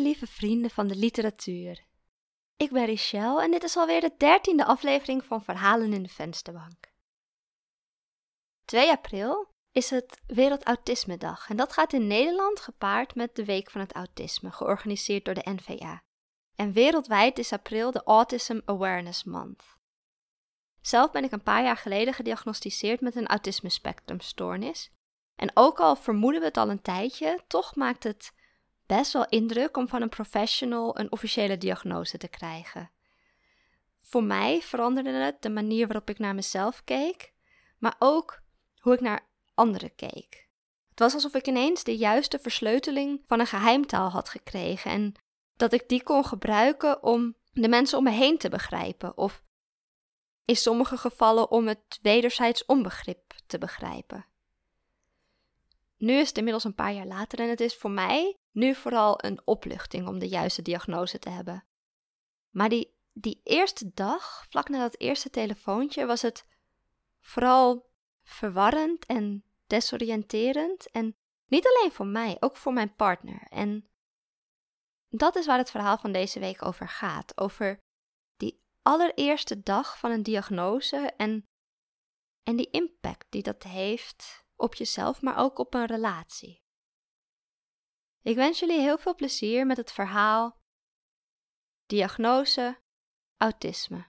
lieve vrienden van de literatuur. Ik ben Richelle en dit is alweer de dertiende aflevering van Verhalen in de Vensterbank. 2 april is het Wereldautisme Dag en dat gaat in Nederland gepaard met de Week van het Autisme, georganiseerd door de NVA. En wereldwijd is april de Autism Awareness Month. Zelf ben ik een paar jaar geleden gediagnosticeerd met een autisme spectrumstoornis. En ook al vermoeden we het al een tijdje, toch maakt het best wel indruk om van een professional een officiële diagnose te krijgen. Voor mij veranderde het de manier waarop ik naar mezelf keek, maar ook hoe ik naar anderen keek. Het was alsof ik ineens de juiste versleuteling van een geheimtaal had gekregen en dat ik die kon gebruiken om de mensen om me heen te begrijpen of in sommige gevallen om het wederzijds onbegrip te begrijpen. Nu is het inmiddels een paar jaar later en het is voor mij nu vooral een opluchting om de juiste diagnose te hebben. Maar die, die eerste dag, vlak na dat eerste telefoontje, was het vooral verwarrend en desoriënterend. En niet alleen voor mij, ook voor mijn partner. En dat is waar het verhaal van deze week over gaat. Over die allereerste dag van een diagnose en, en die impact die dat heeft op jezelf, maar ook op een relatie. Ik wens jullie heel veel plezier met het verhaal Diagnose Autisme.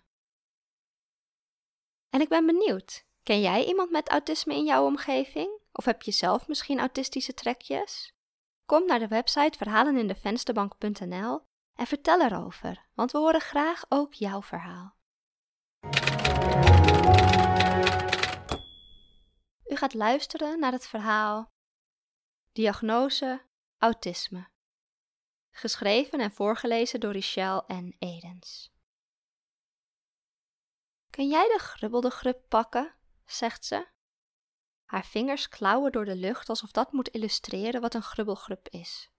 En ik ben benieuwd, ken jij iemand met autisme in jouw omgeving? Of heb je zelf misschien autistische trekjes? Kom naar de website verhalenindevensterbank.nl en vertel erover, want we horen graag ook jouw verhaal. U gaat luisteren naar het verhaal Diagnose Autisme. Geschreven en voorgelezen door Richelle en Edens. Kun jij de grubbelde grub pakken? zegt ze. Haar vingers klauwen door de lucht alsof dat moet illustreren wat een grubbelgrub is.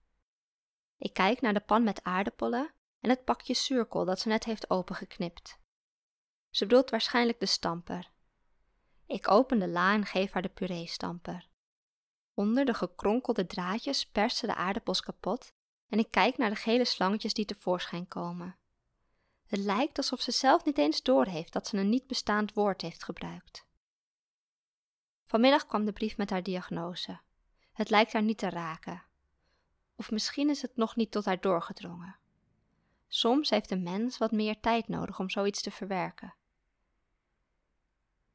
Ik kijk naar de pan met aardappelen en het pakje zuurkool dat ze net heeft opengeknipt. Ze bedoelt waarschijnlijk de stamper. Ik open de la en geef haar de puree-stamper. Onder de gekronkelde draadjes persen de aardappels kapot en ik kijk naar de gele slangetjes die tevoorschijn komen. Het lijkt alsof ze zelf niet eens doorheeft dat ze een niet bestaand woord heeft gebruikt. Vanmiddag kwam de brief met haar diagnose. Het lijkt haar niet te raken. Of misschien is het nog niet tot haar doorgedrongen. Soms heeft een mens wat meer tijd nodig om zoiets te verwerken.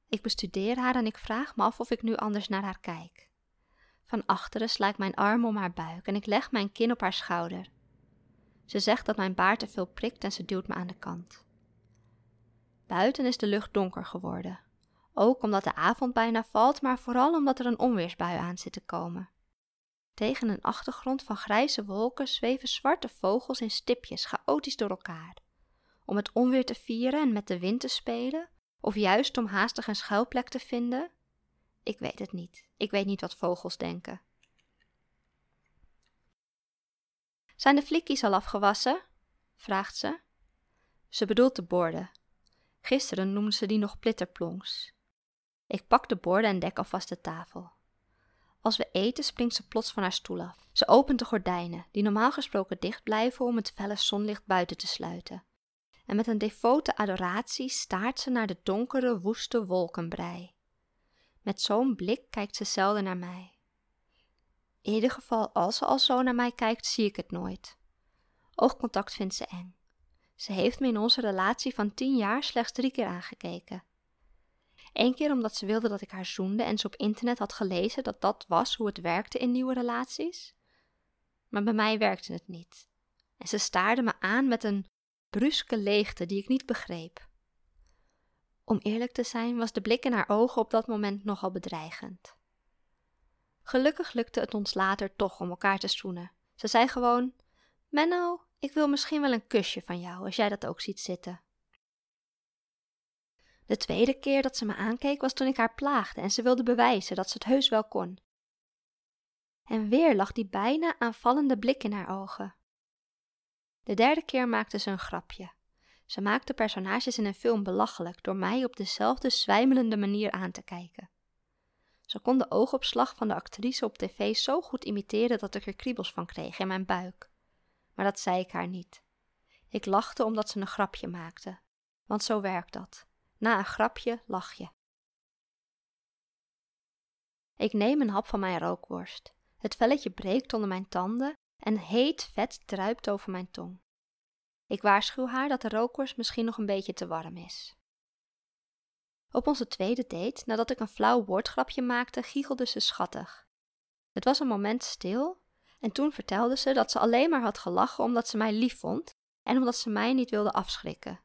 Ik bestudeer haar en ik vraag me af of ik nu anders naar haar kijk. Van achteren sla ik mijn arm om haar buik en ik leg mijn kin op haar schouder. Ze zegt dat mijn baard te veel prikt en ze duwt me aan de kant. Buiten is de lucht donker geworden. Ook omdat de avond bijna valt, maar vooral omdat er een onweersbui aan zit te komen. Tegen een achtergrond van grijze wolken zweven zwarte vogels in stipjes chaotisch door elkaar. Om het onweer te vieren en met de wind te spelen, of juist om haastig een schuilplek te vinden, ik weet het niet. Ik weet niet wat vogels denken. Zijn de flikkies al afgewassen? vraagt ze. Ze bedoelt de borden. Gisteren noemde ze die nog plitterplonks. Ik pak de borden en dek alvast de tafel. Als we eten springt ze plots van haar stoel af. Ze opent de gordijnen, die normaal gesproken dicht blijven om het felle zonlicht buiten te sluiten. En met een devote adoratie staart ze naar de donkere, woeste wolkenbrei. Met zo'n blik kijkt ze zelden naar mij. In ieder geval, als ze al zo naar mij kijkt, zie ik het nooit. Oogcontact vindt ze eng. Ze heeft me in onze relatie van tien jaar slechts drie keer aangekeken. Eén keer omdat ze wilde dat ik haar zoende en ze op internet had gelezen dat dat was hoe het werkte in nieuwe relaties. Maar bij mij werkte het niet. En ze staarde me aan met een bruske leegte die ik niet begreep. Om eerlijk te zijn was de blik in haar ogen op dat moment nogal bedreigend. Gelukkig lukte het ons later toch om elkaar te zoenen. Ze zei gewoon: Menno, ik wil misschien wel een kusje van jou als jij dat ook ziet zitten. De tweede keer dat ze me aankeek was toen ik haar plaagde en ze wilde bewijzen dat ze het heus wel kon. En weer lag die bijna aanvallende blik in haar ogen. De derde keer maakte ze een grapje. Ze maakte personages in een film belachelijk door mij op dezelfde zwijmelende manier aan te kijken. Ze kon de oogopslag van de actrice op tv zo goed imiteren dat ik er kriebels van kreeg in mijn buik. maar dat zei ik haar niet. Ik lachte omdat ze een grapje maakte, want zo werkt dat. Na een grapje lach je. Ik neem een hap van mijn rookworst. Het velletje breekt onder mijn tanden en heet vet druipt over mijn tong. Ik waarschuw haar dat de rookworst misschien nog een beetje te warm is. Op onze tweede date, nadat ik een flauw woordgrapje maakte, giechelde ze schattig. Het was een moment stil en toen vertelde ze dat ze alleen maar had gelachen omdat ze mij lief vond en omdat ze mij niet wilde afschrikken.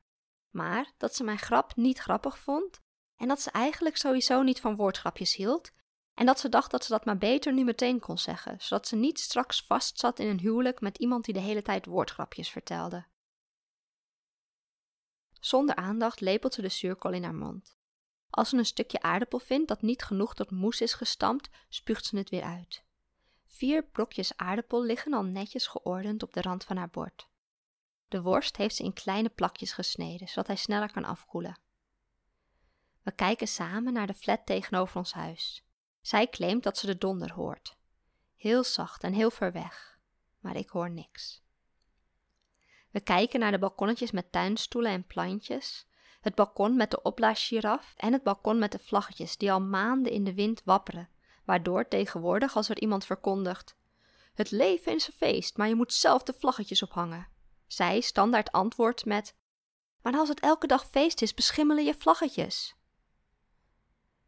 Maar dat ze mijn grap niet grappig vond en dat ze eigenlijk sowieso niet van woordgrapjes hield en dat ze dacht dat ze dat maar beter nu meteen kon zeggen, zodat ze niet straks vastzat in een huwelijk met iemand die de hele tijd woordgrapjes vertelde. Zonder aandacht lepelt ze de zuurkool in haar mond. Als ze een stukje aardappel vindt dat niet genoeg tot moes is gestampt, spuugt ze het weer uit. Vier brokjes aardappel liggen al netjes geordend op de rand van haar bord. De worst heeft ze in kleine plakjes gesneden, zodat hij sneller kan afkoelen. We kijken samen naar de flat tegenover ons huis. Zij claimt dat ze de donder hoort. Heel zacht en heel ver weg, maar ik hoor niks. We kijken naar de balkonnetjes met tuinstoelen en plantjes, het balkon met de opblaasgiraf en het balkon met de vlaggetjes die al maanden in de wind wapperen, waardoor tegenwoordig als er iemand verkondigt: Het leven is een feest, maar je moet zelf de vlaggetjes ophangen. Zij standaard antwoordt met: Maar als het elke dag feest is, beschimmelen je vlaggetjes.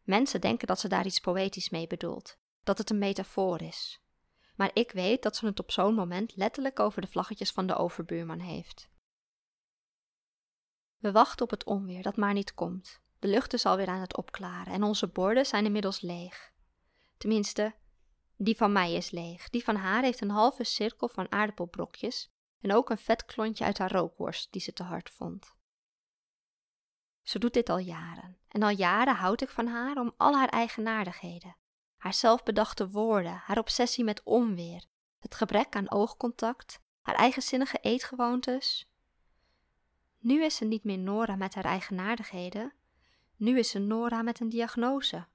Mensen denken dat ze daar iets poëtisch mee bedoelt, dat het een metafoor is. Maar ik weet dat ze het op zo'n moment letterlijk over de vlaggetjes van de overbuurman heeft. We wachten op het onweer dat maar niet komt. De lucht is alweer aan het opklaren en onze borden zijn inmiddels leeg. Tenminste, die van mij is leeg. Die van haar heeft een halve cirkel van aardappelbrokjes en ook een vet klontje uit haar rookworst die ze te hard vond. Ze doet dit al jaren en al jaren houd ik van haar om al haar eigenaardigheden. Haar zelfbedachte woorden, haar obsessie met onweer, het gebrek aan oogcontact, haar eigenzinnige eetgewoontes. Nu is ze niet meer Nora met haar eigenaardigheden, nu is ze Nora met een diagnose.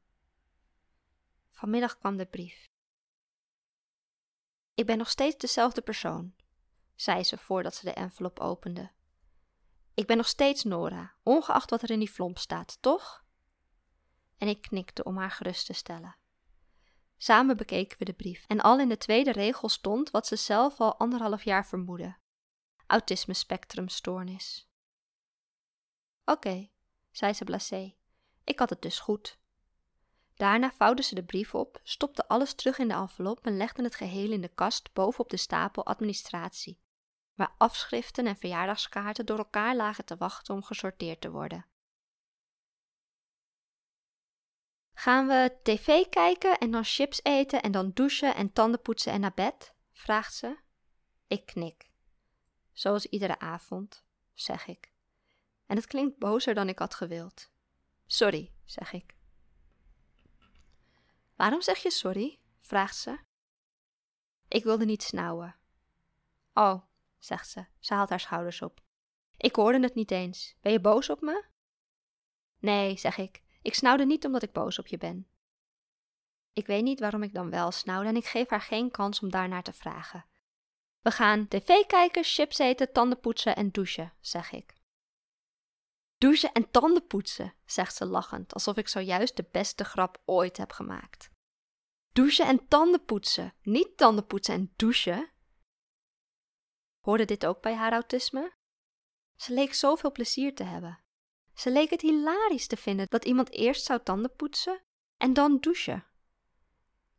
Vanmiddag kwam de brief. Ik ben nog steeds dezelfde persoon, zei ze voordat ze de envelop opende. Ik ben nog steeds Nora, ongeacht wat er in die vlomp staat, toch? En ik knikte om haar gerust te stellen. Samen bekeken we de brief en al in de tweede regel stond wat ze zelf al anderhalf jaar vermoedde: autisme spectrumstoornis. Oké, zei ze blasé. Ik had het dus goed. Daarna vouwde ze de brief op, stopte alles terug in de envelop en legde het geheel in de kast bovenop de stapel administratie, waar afschriften en verjaardagskaarten door elkaar lagen te wachten om gesorteerd te worden. Gaan we tv kijken en dan chips eten en dan douchen en tanden poetsen en naar bed? vraagt ze. Ik knik. Zoals iedere avond, zeg ik. En het klinkt bozer dan ik had gewild. Sorry, zeg ik. Waarom zeg je sorry? vraagt ze. Ik wilde niet snauwen. Oh, zegt ze. Ze haalt haar schouders op. Ik hoorde het niet eens. Ben je boos op me? Nee, zeg ik. Ik snauwde niet omdat ik boos op je ben. Ik weet niet waarom ik dan wel snauwde en ik geef haar geen kans om daarnaar te vragen. We gaan tv kijken, chips eten, tanden poetsen en douchen, zeg ik. Douchen en tanden poetsen, zegt ze lachend, alsof ik zojuist de beste grap ooit heb gemaakt. Douchen en tanden poetsen, niet tanden poetsen en douchen. Hoorde dit ook bij haar autisme? Ze leek zoveel plezier te hebben. Ze leek het hilarisch te vinden dat iemand eerst zou tanden poetsen en dan douchen.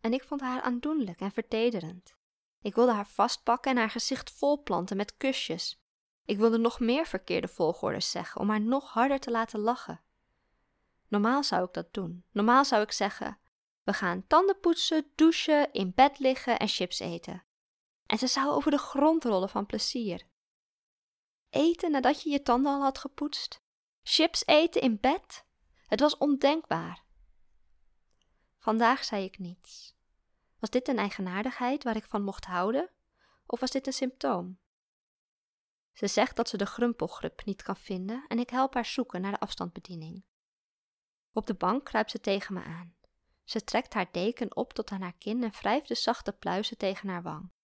En ik vond haar aandoenlijk en vertederend. Ik wilde haar vastpakken en haar gezicht volplanten met kusjes. Ik wilde nog meer verkeerde volgordes zeggen om haar nog harder te laten lachen. Normaal zou ik dat doen. Normaal zou ik zeggen: We gaan tanden poetsen, douchen, in bed liggen en chips eten. En ze zou over de grond rollen van plezier. Eten nadat je je tanden al had gepoetst? Chips eten in bed? Het was ondenkbaar. Vandaag zei ik niets. Was dit een eigenaardigheid waar ik van mocht houden? Of was dit een symptoom? Ze zegt dat ze de grumpelgrip niet kan vinden en ik help haar zoeken naar de afstandsbediening. Op de bank kruipt ze tegen me aan. Ze trekt haar deken op tot aan haar kin en wrijft de zachte pluizen tegen haar wang.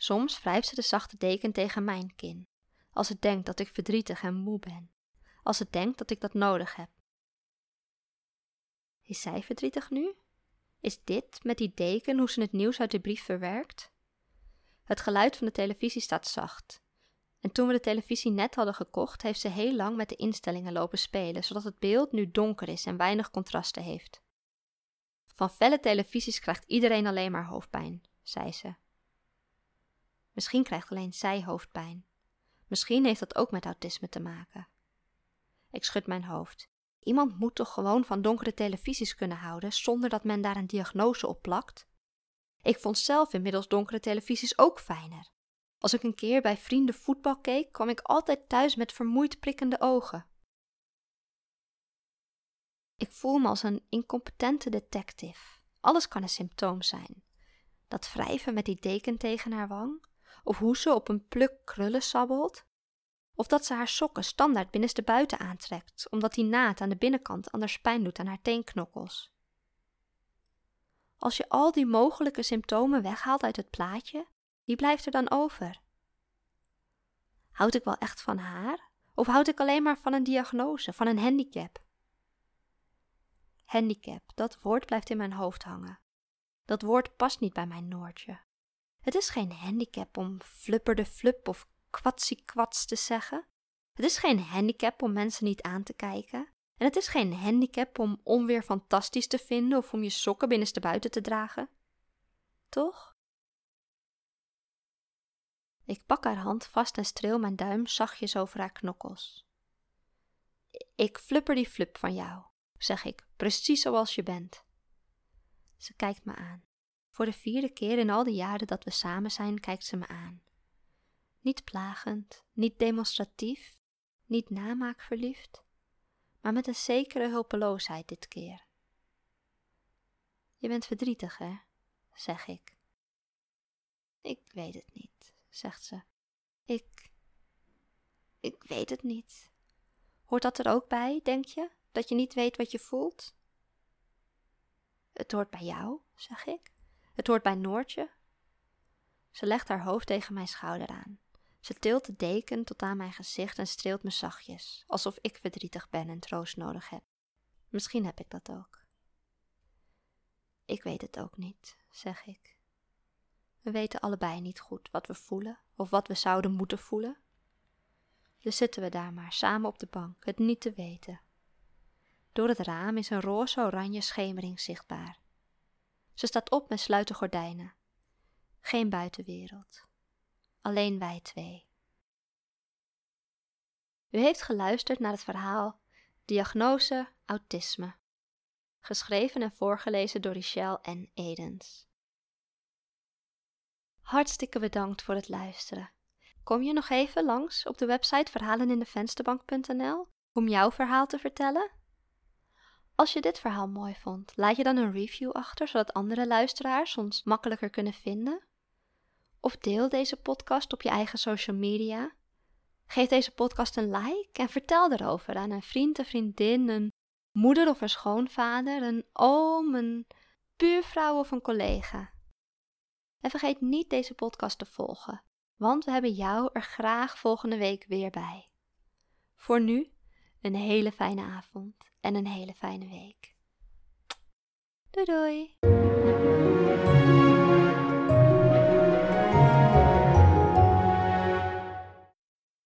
Soms wrijft ze de zachte deken tegen mijn kin, als het denkt dat ik verdrietig en moe ben, als het denkt dat ik dat nodig heb. Is zij verdrietig nu? Is dit met die deken hoe ze het nieuws uit de brief verwerkt? Het geluid van de televisie staat zacht. En toen we de televisie net hadden gekocht, heeft ze heel lang met de instellingen lopen spelen, zodat het beeld nu donker is en weinig contrasten heeft. Van felle televisies krijgt iedereen alleen maar hoofdpijn, zei ze. Misschien krijgt alleen zij hoofdpijn. Misschien heeft dat ook met autisme te maken. Ik schud mijn hoofd. Iemand moet toch gewoon van donkere televisies kunnen houden zonder dat men daar een diagnose op plakt? Ik vond zelf inmiddels donkere televisies ook fijner. Als ik een keer bij vrienden voetbal keek, kwam ik altijd thuis met vermoeid prikkende ogen. Ik voel me als een incompetente detective. Alles kan een symptoom zijn. Dat wrijven met die deken tegen haar wang, of hoe ze op een pluk krullen sabbelt, of dat ze haar sokken standaard binnenste buiten aantrekt, omdat die naad aan de binnenkant anders pijn doet aan haar teenknokkels. Als je al die mogelijke symptomen weghaalt uit het plaatje, wie blijft er dan over? Houd ik wel echt van haar? Of houd ik alleen maar van een diagnose, van een handicap? Handicap, dat woord blijft in mijn hoofd hangen. Dat woord past niet bij mijn Noortje. Het is geen handicap om flupperde flup of kwatsie-kwats te zeggen. Het is geen handicap om mensen niet aan te kijken. En het is geen handicap om onweer fantastisch te vinden of om je sokken binnenste buiten te dragen. Toch? Ik pak haar hand vast en streel mijn duim zachtjes over haar knokkels. Ik flupper die flup van jou, zeg ik, precies zoals je bent. Ze kijkt me aan. Voor de vierde keer in al die jaren dat we samen zijn, kijkt ze me aan. Niet plagend, niet demonstratief, niet namaakverliefd, maar met een zekere hulpeloosheid dit keer. Je bent verdrietig, hè? zeg ik. Ik weet het niet, zegt ze. Ik. Ik weet het niet. Hoort dat er ook bij, denk je? Dat je niet weet wat je voelt? Het hoort bij jou, zeg ik. Het hoort bij Noortje. Ze legt haar hoofd tegen mijn schouder aan. Ze tilt de deken tot aan mijn gezicht en streelt me zachtjes, alsof ik verdrietig ben en troost nodig heb. Misschien heb ik dat ook. Ik weet het ook niet, zeg ik. We weten allebei niet goed wat we voelen of wat we zouden moeten voelen. Dus zitten we daar maar samen op de bank, het niet te weten. Door het raam is een roze-oranje schemering zichtbaar. Ze staat op en sluit de gordijnen. Geen buitenwereld. Alleen wij twee. U heeft geluisterd naar het verhaal Diagnose Autisme. Geschreven en voorgelezen door Richelle N. Edens. Hartstikke bedankt voor het luisteren. Kom je nog even langs op de website verhalenindevensterbank.nl om jouw verhaal te vertellen? Als je dit verhaal mooi vond, laat je dan een review achter, zodat andere luisteraars ons makkelijker kunnen vinden. Of deel deze podcast op je eigen social media. Geef deze podcast een like en vertel erover aan een vriend, een vriendin, een moeder of een schoonvader, een oom, een buurvrouw of een collega. En vergeet niet deze podcast te volgen, want we hebben jou er graag volgende week weer bij. Voor nu, een hele fijne avond en een hele fijne week. Doei doei!